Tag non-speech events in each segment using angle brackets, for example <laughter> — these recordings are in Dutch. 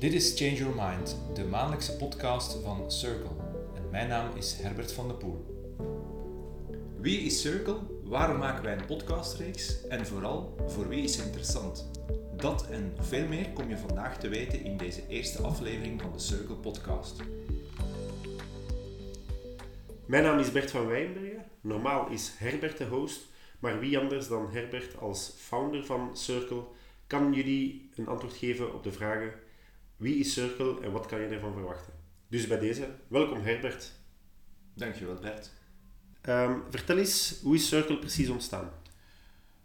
Dit is Change Your Mind, de maandelijkse podcast van Circle. En mijn naam is Herbert van de Poel. Wie is Circle? Waarom maken wij een podcastreeks? En vooral, voor wie is het interessant? Dat en veel meer kom je vandaag te weten in deze eerste aflevering van de Circle podcast. Mijn naam is Bert van Wijnbergen. Normaal is Herbert de host, maar wie anders dan Herbert als founder van Circle kan jullie een antwoord geven op de vragen wie is Circle en wat kan je ervan verwachten. Dus bij deze, welkom Herbert. Dankjewel Bert. Ehm, vertel eens, hoe is Circle precies ontstaan?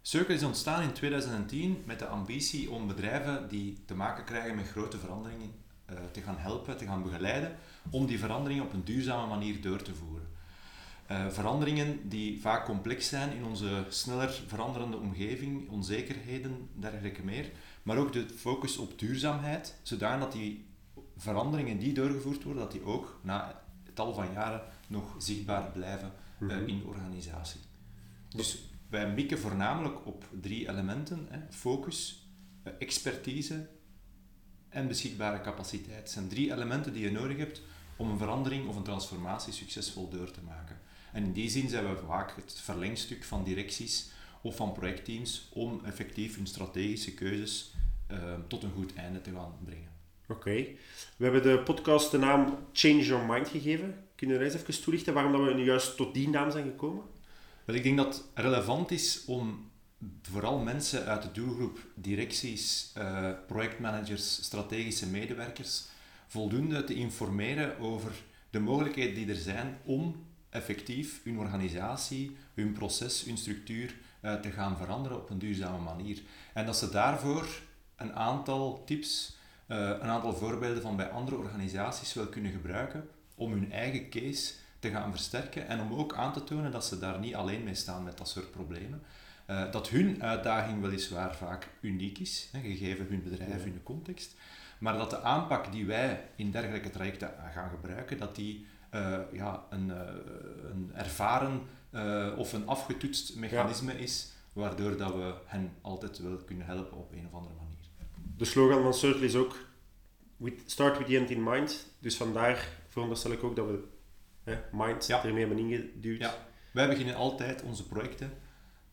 Circle is ontstaan in 2010 met de ambitie om bedrijven die te maken krijgen met grote veranderingen uh, te gaan helpen, te gaan begeleiden, om die veranderingen op een duurzame manier door te voeren. Uh, veranderingen die vaak complex zijn in onze sneller veranderende omgeving, onzekerheden, dergelijke meer, maar ook de focus op duurzaamheid, zodat die veranderingen die doorgevoerd worden, dat die ook na tal van jaren nog zichtbaar blijven uh, in de organisatie. Dus wij mikken voornamelijk op drie elementen: hè, focus, uh, expertise en beschikbare capaciteit. Het zijn drie elementen die je nodig hebt om een verandering of een transformatie succesvol door te maken. En in die zin zijn we vaak het verlengstuk van directies of van projectteams om effectief hun strategische keuzes tot een goed einde te gaan brengen. Oké. We hebben de podcast de naam Change Your Mind gegeven. Kunnen we eens even toelichten waarom dat we nu juist tot die naam zijn gekomen? Wel, ik denk dat het relevant is om vooral mensen uit de doelgroep, directies, uh, projectmanagers, strategische medewerkers, voldoende te informeren over de mogelijkheden die er zijn om effectief hun organisatie, hun proces, hun structuur uh, te gaan veranderen op een duurzame manier. En dat ze daarvoor een aantal tips, uh, een aantal voorbeelden van bij andere organisaties wel kunnen gebruiken om hun eigen case te gaan versterken en om ook aan te tonen dat ze daar niet alleen mee staan met dat soort problemen. Uh, dat hun uitdaging weliswaar vaak uniek is, hè, gegeven hun bedrijf, hun context, maar dat de aanpak die wij in dergelijke trajecten gaan gebruiken, dat die uh, ja, een, uh, een ervaren of een afgetoetst mechanisme ja. is, waardoor dat we hen altijd wel kunnen helpen op een of andere manier. De slogan van Circle is ook with, start with the end in mind. Dus vandaar veronderstel ik ook dat we hè, mind ja. ermee hebben ingeduwd. Ja. Wij beginnen altijd onze projecten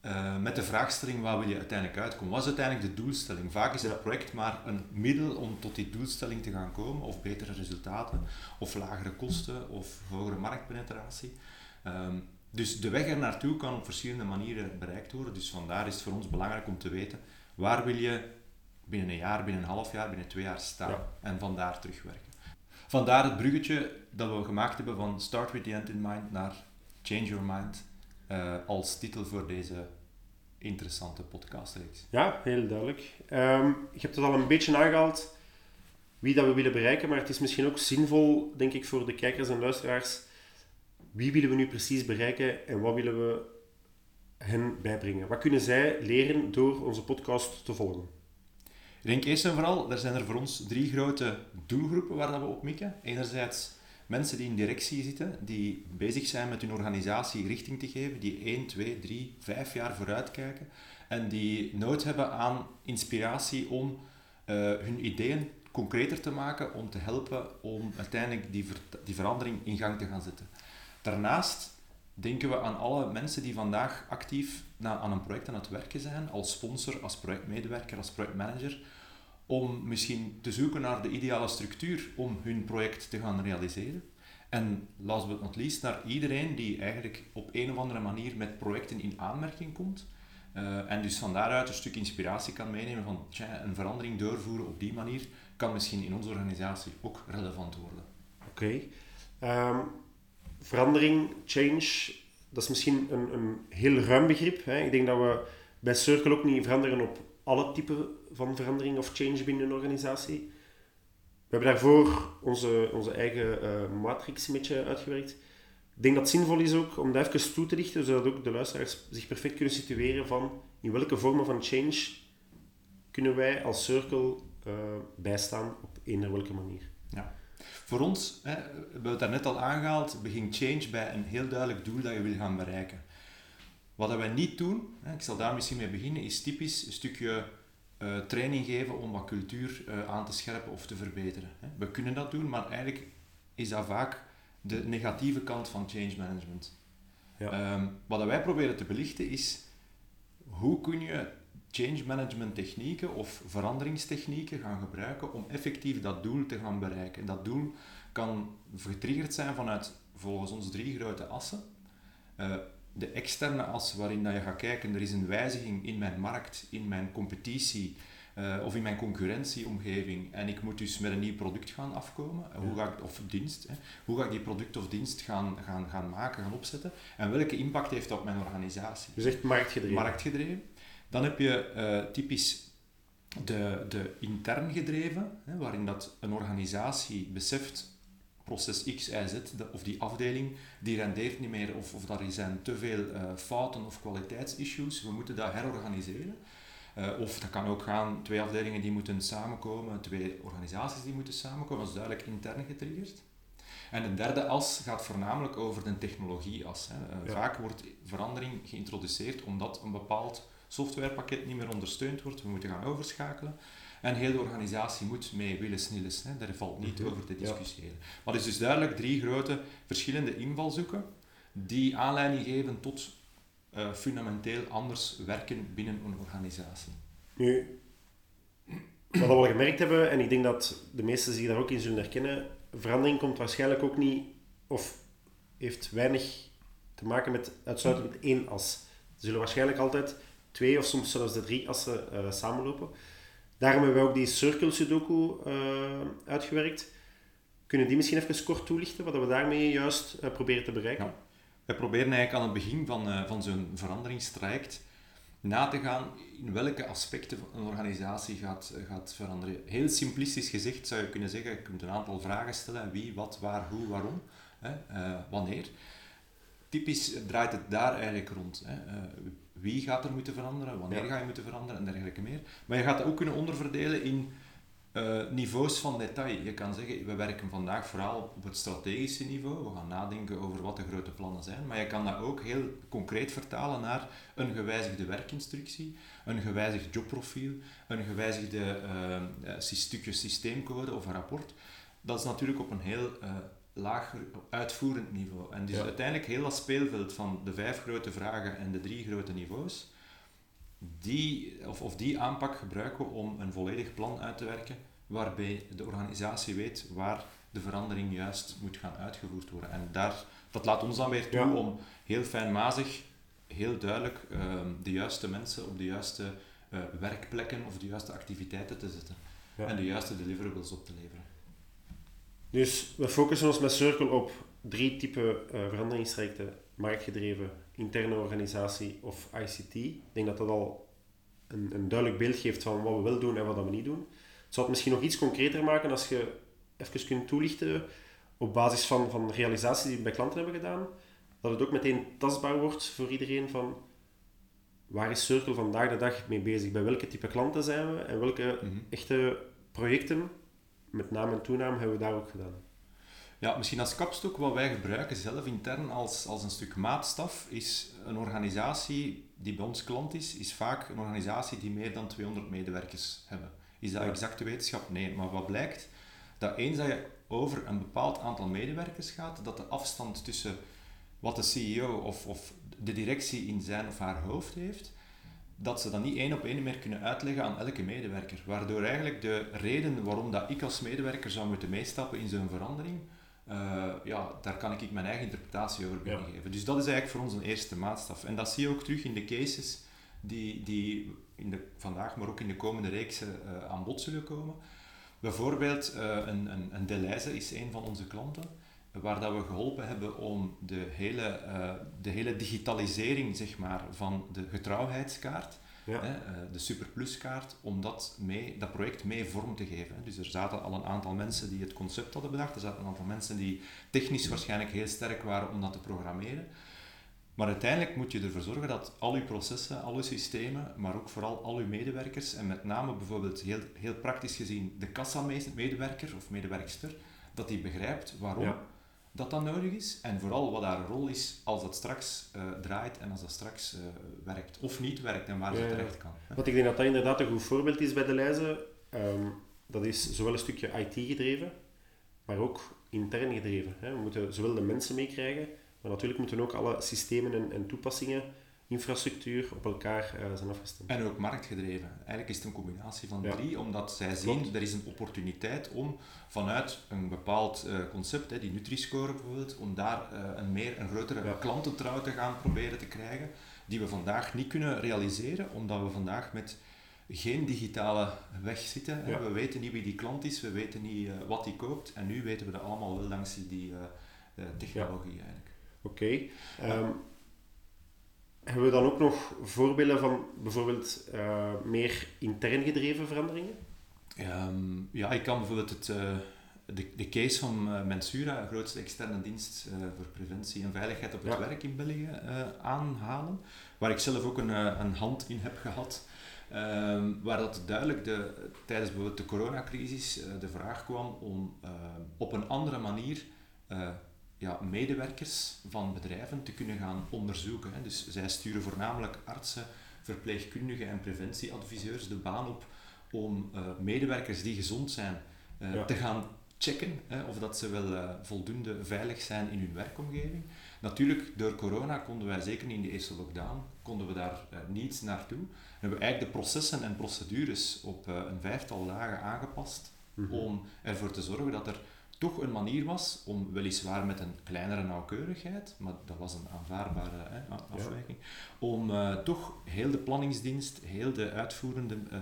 uh, met de vraagstelling waar wil je uiteindelijk uitkomen. Wat is uiteindelijk de doelstelling? Vaak is het project maar een middel om tot die doelstelling te gaan komen, of betere resultaten, of lagere kosten, of hogere marktpenetratie. Um, dus de weg er naartoe kan op verschillende manieren bereikt worden. Dus vandaar is het voor ons belangrijk om te weten waar wil je binnen een jaar, binnen een half jaar, binnen twee jaar staan. Ja. En vandaar terugwerken. Vandaar het bruggetje dat we gemaakt hebben van Start with the End in Mind naar Change Your Mind uh, als titel voor deze interessante podcastreeks. Ja, heel duidelijk. Um, je hebt het al een beetje aangehaald wie dat we willen bereiken, maar het is misschien ook zinvol, denk ik, voor de kijkers en luisteraars. Wie willen we nu precies bereiken en wat willen we hen bijbrengen? Wat kunnen zij leren door onze podcast te volgen? Ik denk eerst en vooral, er zijn er voor ons drie grote doelgroepen waar dat we op mikken. Enerzijds mensen die in directie zitten, die bezig zijn met hun organisatie richting te geven, die 1, 2, 3, 5 jaar vooruit kijken en die nood hebben aan inspiratie om uh, hun ideeën concreter te maken, om te helpen om uiteindelijk die, die verandering in gang te gaan zetten. Daarnaast denken we aan alle mensen die vandaag actief aan een project aan het werken zijn, als sponsor, als projectmedewerker, als projectmanager, om misschien te zoeken naar de ideale structuur om hun project te gaan realiseren. En last but not least, naar iedereen die eigenlijk op een of andere manier met projecten in aanmerking komt. Uh, en dus van daaruit een stuk inspiratie kan meenemen van een verandering doorvoeren op die manier kan misschien in onze organisatie ook relevant worden. Oké. Um, verandering, change, dat is misschien een, een heel ruim begrip. Hè? Ik denk dat we bij Circle ook niet veranderen op alle typen van verandering of change binnen een organisatie. We hebben daarvoor onze, onze eigen uh, matrix een beetje uitgewerkt. Ik denk dat het zinvol is ook om dat even toe te lichten, zodat ook de luisteraars zich perfect kunnen situeren van in welke vormen van change kunnen wij als Circle uh, bijstaan op een of welke manier. Ja. Voor ons, hè, we hebben het daarnet al aangehaald, begint change bij een heel duidelijk doel dat je wil gaan bereiken. Wat wij niet doen, hè, ik zal daar misschien mee beginnen, is typisch een stukje eh, training geven om wat cultuur eh, aan te scherpen of te verbeteren. Hè. We kunnen dat doen, maar eigenlijk is dat vaak de negatieve kant van change management. Ja. Ehm, wat wij proberen te belichten is hoe kun je change management technieken of veranderingstechnieken gaan gebruiken om effectief dat doel te gaan bereiken. Dat doel kan getriggerd zijn vanuit volgens ons drie grote assen. Eh, de externe as waarin dat je gaat kijken, er is een wijziging in mijn markt, in mijn competitie eh, of in mijn concurrentieomgeving en ik moet dus met een nieuw product gaan afkomen, hoe ga ik, of dienst, hè, hoe ga ik die product of dienst gaan, gaan, gaan maken, gaan opzetten en welke impact heeft dat op mijn organisatie? Dus echt marktgedreven. marktgedreven. Dan heb je eh, typisch de, de intern gedreven, hè, waarin dat een organisatie beseft, proces X, Y, Z, de- of die afdeling, die rendeert niet meer, of, of daar zijn te veel eh, fouten of kwaliteitsissues, we moeten dat herorganiseren. Eh, of dat kan ook gaan, twee afdelingen die moeten samenkomen, twee organisaties die moeten samenkomen, dat is duidelijk intern getriggerd. En de derde as gaat voornamelijk over de technologieas. Hè. Ja. Vaak wordt verandering geïntroduceerd omdat een bepaald softwarepakket niet meer ondersteund wordt. We moeten gaan overschakelen. En heel de organisatie moet mee willen snilles. Hè. Daar valt niet Mhm. over te Ja. discussiëren. Maar het is dus duidelijk drie grote verschillende invalshoeken die aanleiding geven tot eh, fundamenteel anders werken binnen een organisatie. Nu, wat we al gemerkt hebben, en ik denk dat de meesten zich daar ook in zullen herkennen, verandering komt waarschijnlijk ook niet, of heeft weinig te maken met uitsluitend met één as. Er zullen waarschijnlijk altijd twee of soms zelfs de drie assen eh, samenlopen. Daarom hebben we ook die Circle Sudoku eh, uitgewerkt. Kunnen die misschien even kort toelichten, wat we daarmee juist eh, proberen te bereiken? We proberen eigenlijk aan het begin van, van zo'n veranderingstraject na te gaan in welke aspecten een organisatie gaat, gaat veranderen. Heel simplistisch gezegd zou je kunnen zeggen, je kunt een aantal vragen stellen, wie, wat, waar, hoe, waarom, hè, wanneer. Typisch draait het daar eigenlijk rond. Hè. Wie gaat er moeten veranderen, wanneer ga je moeten veranderen en dergelijke meer. Maar je gaat het ook kunnen onderverdelen in eh, niveaus van detail. Je kan zeggen, we werken vandaag vooral op het strategische niveau. We gaan nadenken over wat de grote plannen zijn. Maar je kan dat ook heel concreet vertalen naar een gewijzigde werkinstructie, een gewijzigd jobprofiel, een gewijzigde eh, eh, stukje systeemcode of een rapport. Dat is natuurlijk op een heel laag uitvoerend niveau. En dus Ja. uiteindelijk heel dat speelveld van de vijf grote vragen en de drie grote niveaus, die, of, of die aanpak gebruiken we om een volledig plan uit te werken waarbij de organisatie weet waar de verandering juist moet gaan uitgevoerd worden. En daar, dat laat ons dan weer toe Ja. om heel fijnmazig, heel duidelijk ehm, de juiste mensen op de juiste eh, werkplekken of de juiste activiteiten te zetten Ja. en de juiste deliverables op te leveren. Dus we focussen ons met Circle op drie typen veranderingstrajecten. Marktgedreven, interne organisatie of ICT. Ik denk dat dat al een, een duidelijk beeld geeft van wat we wel doen en wat we niet doen. Het zou het misschien nog iets concreter maken als je even kunt toelichten op basis van, van realisaties die we bij klanten hebben gedaan. Dat het ook meteen tastbaar wordt voor iedereen van waar is Circle vandaag de dag mee bezig? Bij welke type klanten zijn we en welke Mhm. echte projecten, met naam en toenaam, hebben we daar ook gedaan? Ja, misschien als kapstok wat wij gebruiken zelf intern als, als een stuk maatstaf is een organisatie die bij ons klant is, is vaak een organisatie die meer dan 200 medewerkers hebben. Is dat Ja. exacte wetenschap? Nee, maar wat blijkt? Dat eens dat je over een bepaald aantal medewerkers gaat, dat de afstand tussen wat de CEO of, of de directie in zijn of haar hoofd heeft, dat ze dat niet één op één meer kunnen uitleggen aan elke medewerker. Waardoor eigenlijk de reden waarom dat ik als medewerker zou moeten meestappen in zo'n verandering, eh, ja, daar kan ik mijn eigen interpretatie over Ja. geven. Dus dat is eigenlijk voor ons een eerste maatstaf. En dat zie je ook terug in de cases die, die in de, vandaag, maar ook in de komende reeksen eh, aan bod zullen komen. Bijvoorbeeld, eh, een, een, een Deleuze is een van onze klanten, waar dat we geholpen hebben om de hele, eh, de hele digitalisering zeg maar, van de getrouwheidskaart, Ja. hè, eh, de Superpluskaart, om dat, mee, dat project mee vorm te geven. Dus er zaten al een aantal mensen die het concept hadden bedacht, er zaten een aantal mensen die technisch waarschijnlijk heel sterk waren om dat te programmeren. Maar uiteindelijk moet je ervoor zorgen dat al je processen, al je systemen, maar ook vooral al je medewerkers, en met name bijvoorbeeld heel, heel praktisch gezien de kassa-medewerker of medewerkster, dat die begrijpt waarom Ja. Dat dat nodig is en vooral wat haar rol is als dat straks uh, draait en als dat straks uh, werkt of niet werkt en waar ze terecht kan. Want ik denk dat dat inderdaad een goed voorbeeld is bij de lijzen. Um, dat is zowel een stukje IT gedreven, maar ook intern gedreven. Hè. We moeten zowel de mensen meekrijgen, maar natuurlijk moeten ook alle systemen en, en toepassingen infrastructuur op elkaar uh, zijn afgestemd. En ook marktgedreven. Eigenlijk is het een combinatie van drie, omdat zij zien, Klopt. er is een opportuniteit om vanuit een bepaald uh, concept, hè, die Nutri-score bijvoorbeeld, om daar uh, een, meer, een grotere ja. klantentrouw te gaan proberen te krijgen, die we vandaag niet kunnen realiseren, omdat we vandaag met geen digitale weg zitten. Ja. We weten niet wie die klant is, we weten niet wat die koopt, en nu weten we dat allemaal wel dankzij die technologie eigenlijk. Oké. Okay. Um, hebben we dan ook nog voorbeelden van bijvoorbeeld uh, meer intern gedreven veranderingen? Um, ja, ik kan bijvoorbeeld het, uh, de, de case van uh, Mensura, grootste externe dienst voor preventie en veiligheid op het werk in België, aanhalen. Waar ik zelf ook een, een hand in heb gehad. Um, waar dat duidelijk de, tijdens bijvoorbeeld de coronacrisis de vraag kwam om op een andere manier ja, medewerkers van bedrijven te kunnen gaan onderzoeken. Hè. Dus zij sturen voornamelijk artsen, verpleegkundigen en preventieadviseurs de baan op om uh, medewerkers die gezond zijn uh, te gaan checken hè, of dat ze wel uh, voldoende veilig zijn in hun werkomgeving. Natuurlijk, door corona konden wij zeker in de eerste lockdown, konden we daar niets naartoe. We hebben eigenlijk de processen en procedures op een vijftal dagen aangepast mm -hmm. om ervoor te zorgen dat er toch een manier was om weliswaar met een kleinere nauwkeurigheid, maar dat was een aanvaardbare hè, afwijking, om uh, toch heel de planningsdienst, heel de uitvoerende uh,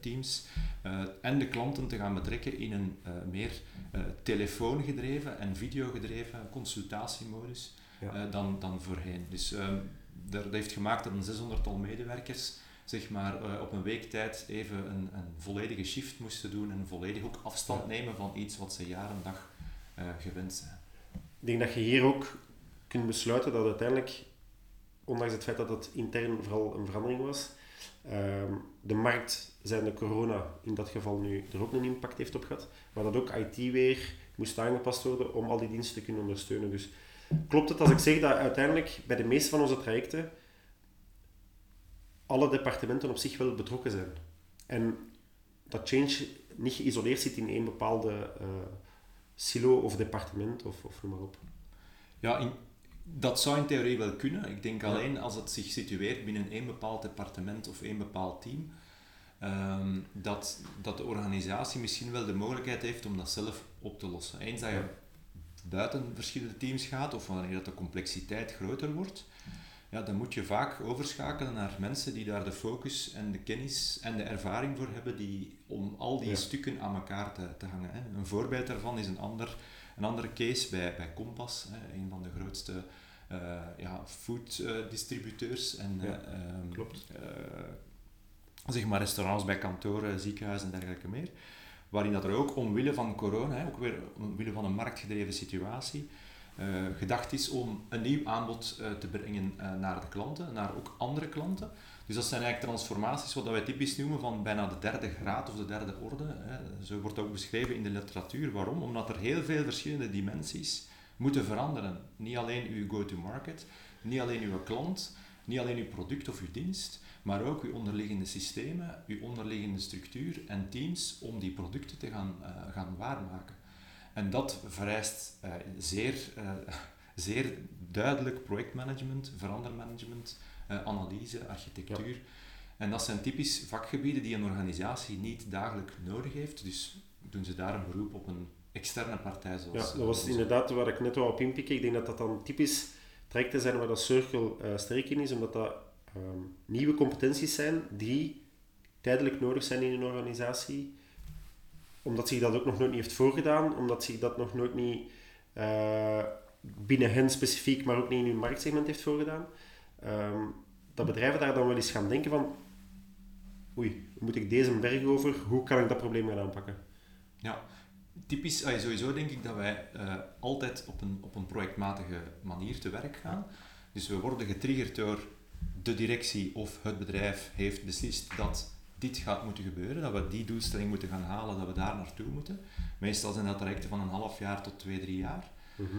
teams uh, en de klanten te gaan betrekken in een meer telefoongedreven en videogedreven consultatiemodus ja. dan, dan voorheen. Dus ehm, dat heeft gemaakt dat een 600-tal medewerkers zeg maar, uh, op een week tijd even een, een, volledige shift moesten doen en volledig ook afstand nemen van iets wat ze jaren en dag uh, gewend zijn. Ik denk dat je hier ook kunt besluiten dat uiteindelijk, ondanks het feit dat het intern vooral een verandering was, uh, de markt, zijn de corona in dat geval nu, er ook een impact heeft op gehad, maar dat ook IT weer moest aangepast worden om al die diensten te kunnen ondersteunen. Dus klopt het als ik zeg dat uiteindelijk bij de meeste van onze trajecten alle departementen op zich wel betrokken zijn. En dat change niet geïsoleerd zit in één bepaalde uh, silo of departement of, of noem maar op. Ja, in, dat zou in theorie wel kunnen. Ik denk alleen als het zich situeert binnen één bepaald departement of één bepaald team, um, dat, dat de organisatie misschien wel de mogelijkheid heeft om dat zelf op te lossen. Eens dat je buiten verschillende teams gaat of wanneer dat de complexiteit groter wordt, ja, dan moet je vaak overschakelen naar mensen die daar de focus en de kennis en de ervaring voor hebben die, om al die stukken aan elkaar te, te hangen. Hè. Een voorbeeld daarvan is een, ander, een andere case bij, bij Compass, hè, een van de grootste uh, ja, food uh, distributeurs en ja, uh, klopt. zeg maar restaurants bij kantoren, ziekenhuizen en dergelijke meer. Waarin dat er ook omwille van corona, hè, ook weer omwille van een marktgedreven situatie, gedacht is om een nieuw aanbod uh, te brengen uh, naar de klanten, naar ook andere klanten. Dus dat zijn eigenlijk transformaties wat wij typisch noemen van bijna de derde graad of de derde orde. Zo wordt ook beschreven in de literatuur. Waarom? Omdat er heel veel verschillende dimensies moeten veranderen. Niet alleen uw go-to-market, niet alleen uw klant, niet alleen uw product of uw dienst, maar ook uw onderliggende systemen, uw onderliggende structuur en teams om die producten te gaan, gaan waarmaken. En dat vereist uh, zeer, uh, <laughs> zeer duidelijk projectmanagement, verandermanagement, uh, analyse, architectuur. En dat zijn typisch vakgebieden die een organisatie niet dagelijks nodig heeft. Dus doen ze daar een beroep op een externe partij zoals... Ja, dat was inderdaad waar ik net wel op inpikken. Ik denk dat dat dan typisch trajecten zijn waar dat Circle sterk in is, omdat dat um, nieuwe competenties zijn die tijdelijk nodig zijn in een organisatie omdat zich dat ook nog nooit niet heeft voorgedaan, omdat zich dat nog nooit niet uh, binnen hen specifiek, maar ook niet in hun marktsegment heeft voorgedaan, um, dat bedrijven daar dan wel eens gaan denken van oei, moet ik deze berg over, hoe kan ik dat probleem gaan aanpakken? Ja, typisch, sowieso denk ik dat wij uh, altijd op een, op een projectmatige manier te werk gaan. Dus we worden getriggerd door de directie of het bedrijf heeft beslist dat dit gaat moeten gebeuren, dat we die doelstelling moeten gaan halen, dat we daar naartoe moeten. Meestal zijn dat trajecten van een half jaar tot twee, drie jaar. Mhm.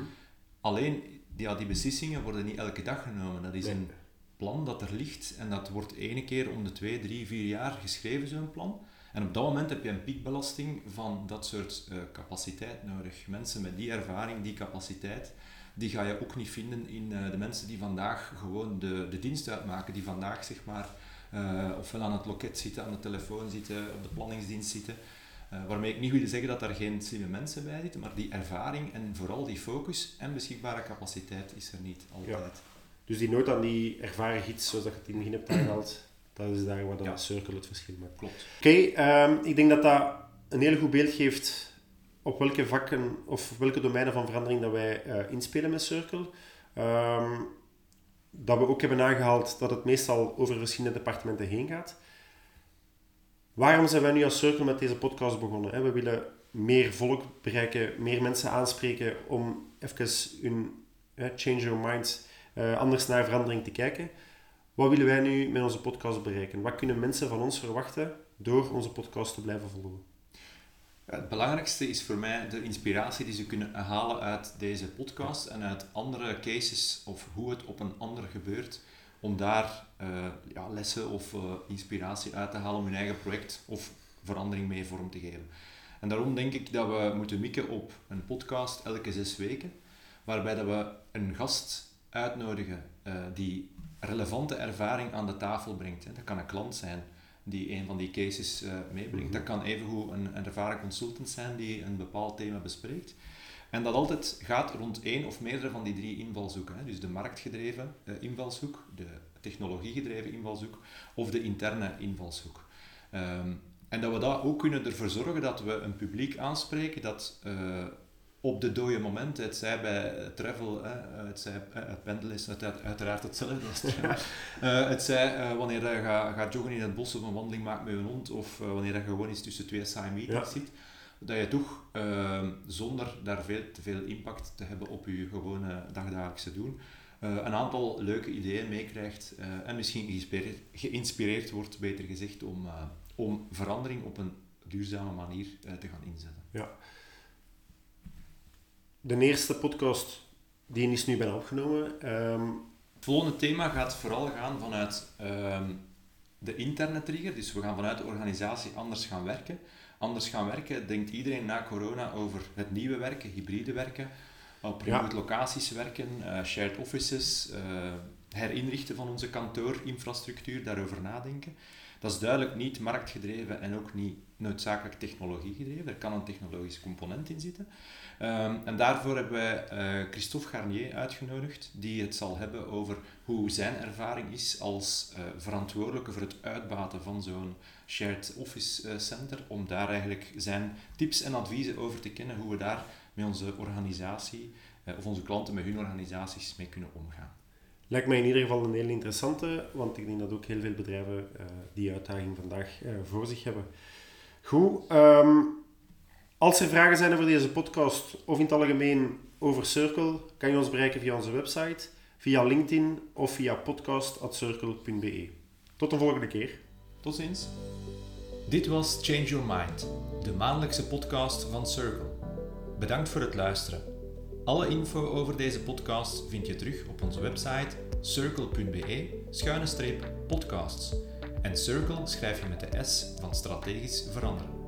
Alleen, ja, die beslissingen worden niet elke dag genomen. Dat is een plan dat er ligt en dat wordt ene keer om de twee, drie, vier jaar geschreven, zo'n plan. En op dat moment heb je een piekbelasting van dat soort uh, capaciteit nodig. Mensen met die ervaring, die capaciteit, die ga je ook niet vinden in uh, de mensen die vandaag gewoon de, de dienst uitmaken, die vandaag zeg maar ofwel aan het loket zitten, aan de telefoon zitten, op de planningsdienst zitten. waarmee ik niet wil zeggen dat daar geen slimme mensen bij zitten, maar die ervaring en vooral die focus en beschikbare capaciteit is er niet altijd. Ja. Dus die nood aan die ervaren gids, zoals dat je het in het begin hebt aangehaald, dat is daar waar de ja. circle het verschil maakt. Klopt. Oké, ehm, ik denk dat dat een heel goed beeld geeft op welke vakken of welke domeinen van verandering dat wij uh, inspelen met Circle. Ehm, dat we ook hebben aangehaald dat het meestal over verschillende departementen heen gaat. Waarom zijn wij nu als Circle met deze podcast begonnen? We willen meer volk bereiken, meer mensen aanspreken om even hun change your mind, uh, anders naar verandering te kijken. Wat willen wij nu met onze podcast bereiken? Wat kunnen mensen van ons verwachten door onze podcast te blijven volgen? Het belangrijkste is voor mij de inspiratie die ze kunnen halen uit deze podcast en uit andere cases of hoe het op een ander gebeurt, om daar uh, ja, lessen of uh, inspiratie uit te halen om hun eigen project of verandering mee vorm te geven. En daarom denk ik dat we moeten mikken op een podcast elke zes weken, waarbij dat we een gast uitnodigen uh, die relevante ervaring aan de tafel brengt. Dat kan een klant zijn die een van die cases uh, meebrengt. Dat mhm. kan evengoed een, een ervaren consultant zijn die een bepaald thema bespreekt. En dat altijd gaat rond één of meerdere van die drie invalshoeken. Hè. Dus de marktgedreven uh, invalshoek, de technologiegedreven invalshoek of de interne invalshoek. Um, en dat we dat ook kunnen ervoor zorgen dat we een publiek aanspreken dat uh, op de dode momenten, het zij bij travel, het, zij, het pendelen is uiteraard hetzelfde als travel. uh, <laughs> het zij uh, wanneer je gaat, gaat joggen in het bos of een wandeling maakt met je hond, of uh, wanneer je gewoon eens tussen twee saaie meetings zit, dat je toch ehm, zonder daar veel, te veel impact te hebben op je gewone dagdagelijkse doen, een aantal leuke ideeën meekrijgt en misschien geïnspireerd, geïnspireerd wordt, beter gezegd, om, om verandering op een duurzame manier te gaan inzetten. Ja de eerste podcast, die is nu bijna opgenomen. Um... Het volgende thema gaat vooral gaan vanuit um, de interne trigger. Dus we gaan vanuit de organisatie anders gaan werken. Anders gaan werken, denkt iedereen na corona over het nieuwe werken, hybride werken, op remote locaties werken, uh, shared offices, uh, herinrichten van onze kantoorinfrastructuur, daarover nadenken. Dat is duidelijk niet marktgedreven en ook niet noodzakelijk technologiegedreven. Er kan een technologisch component in zitten. Um, en daarvoor hebben wij uh, Christophe Garnier uitgenodigd, die het zal hebben over hoe zijn ervaring is als uh, verantwoordelijke voor het uitbaten van zo'n shared office uh, center, om daar eigenlijk zijn tips en adviezen over te kennen, hoe we daar met onze organisatie, of onze klanten met hun organisaties mee kunnen omgaan. Lijkt mij in ieder geval een heel interessante, want ik denk dat ook heel veel bedrijven die uitdaging vandaag voor zich hebben. Goed, um, als er vragen zijn over deze podcast of in het algemeen over Circle, kan je ons bereiken via onze website, via LinkedIn of via podcast.circle.be. Tot de volgende keer. Tot ziens. Dit was Change Your Mind, de maandelijkse podcast van Circle. Bedankt voor het luisteren. Alle info over deze podcast vind je terug op onze website circle.be-podcasts. En Circle schrijf je met de S van strategisch veranderen.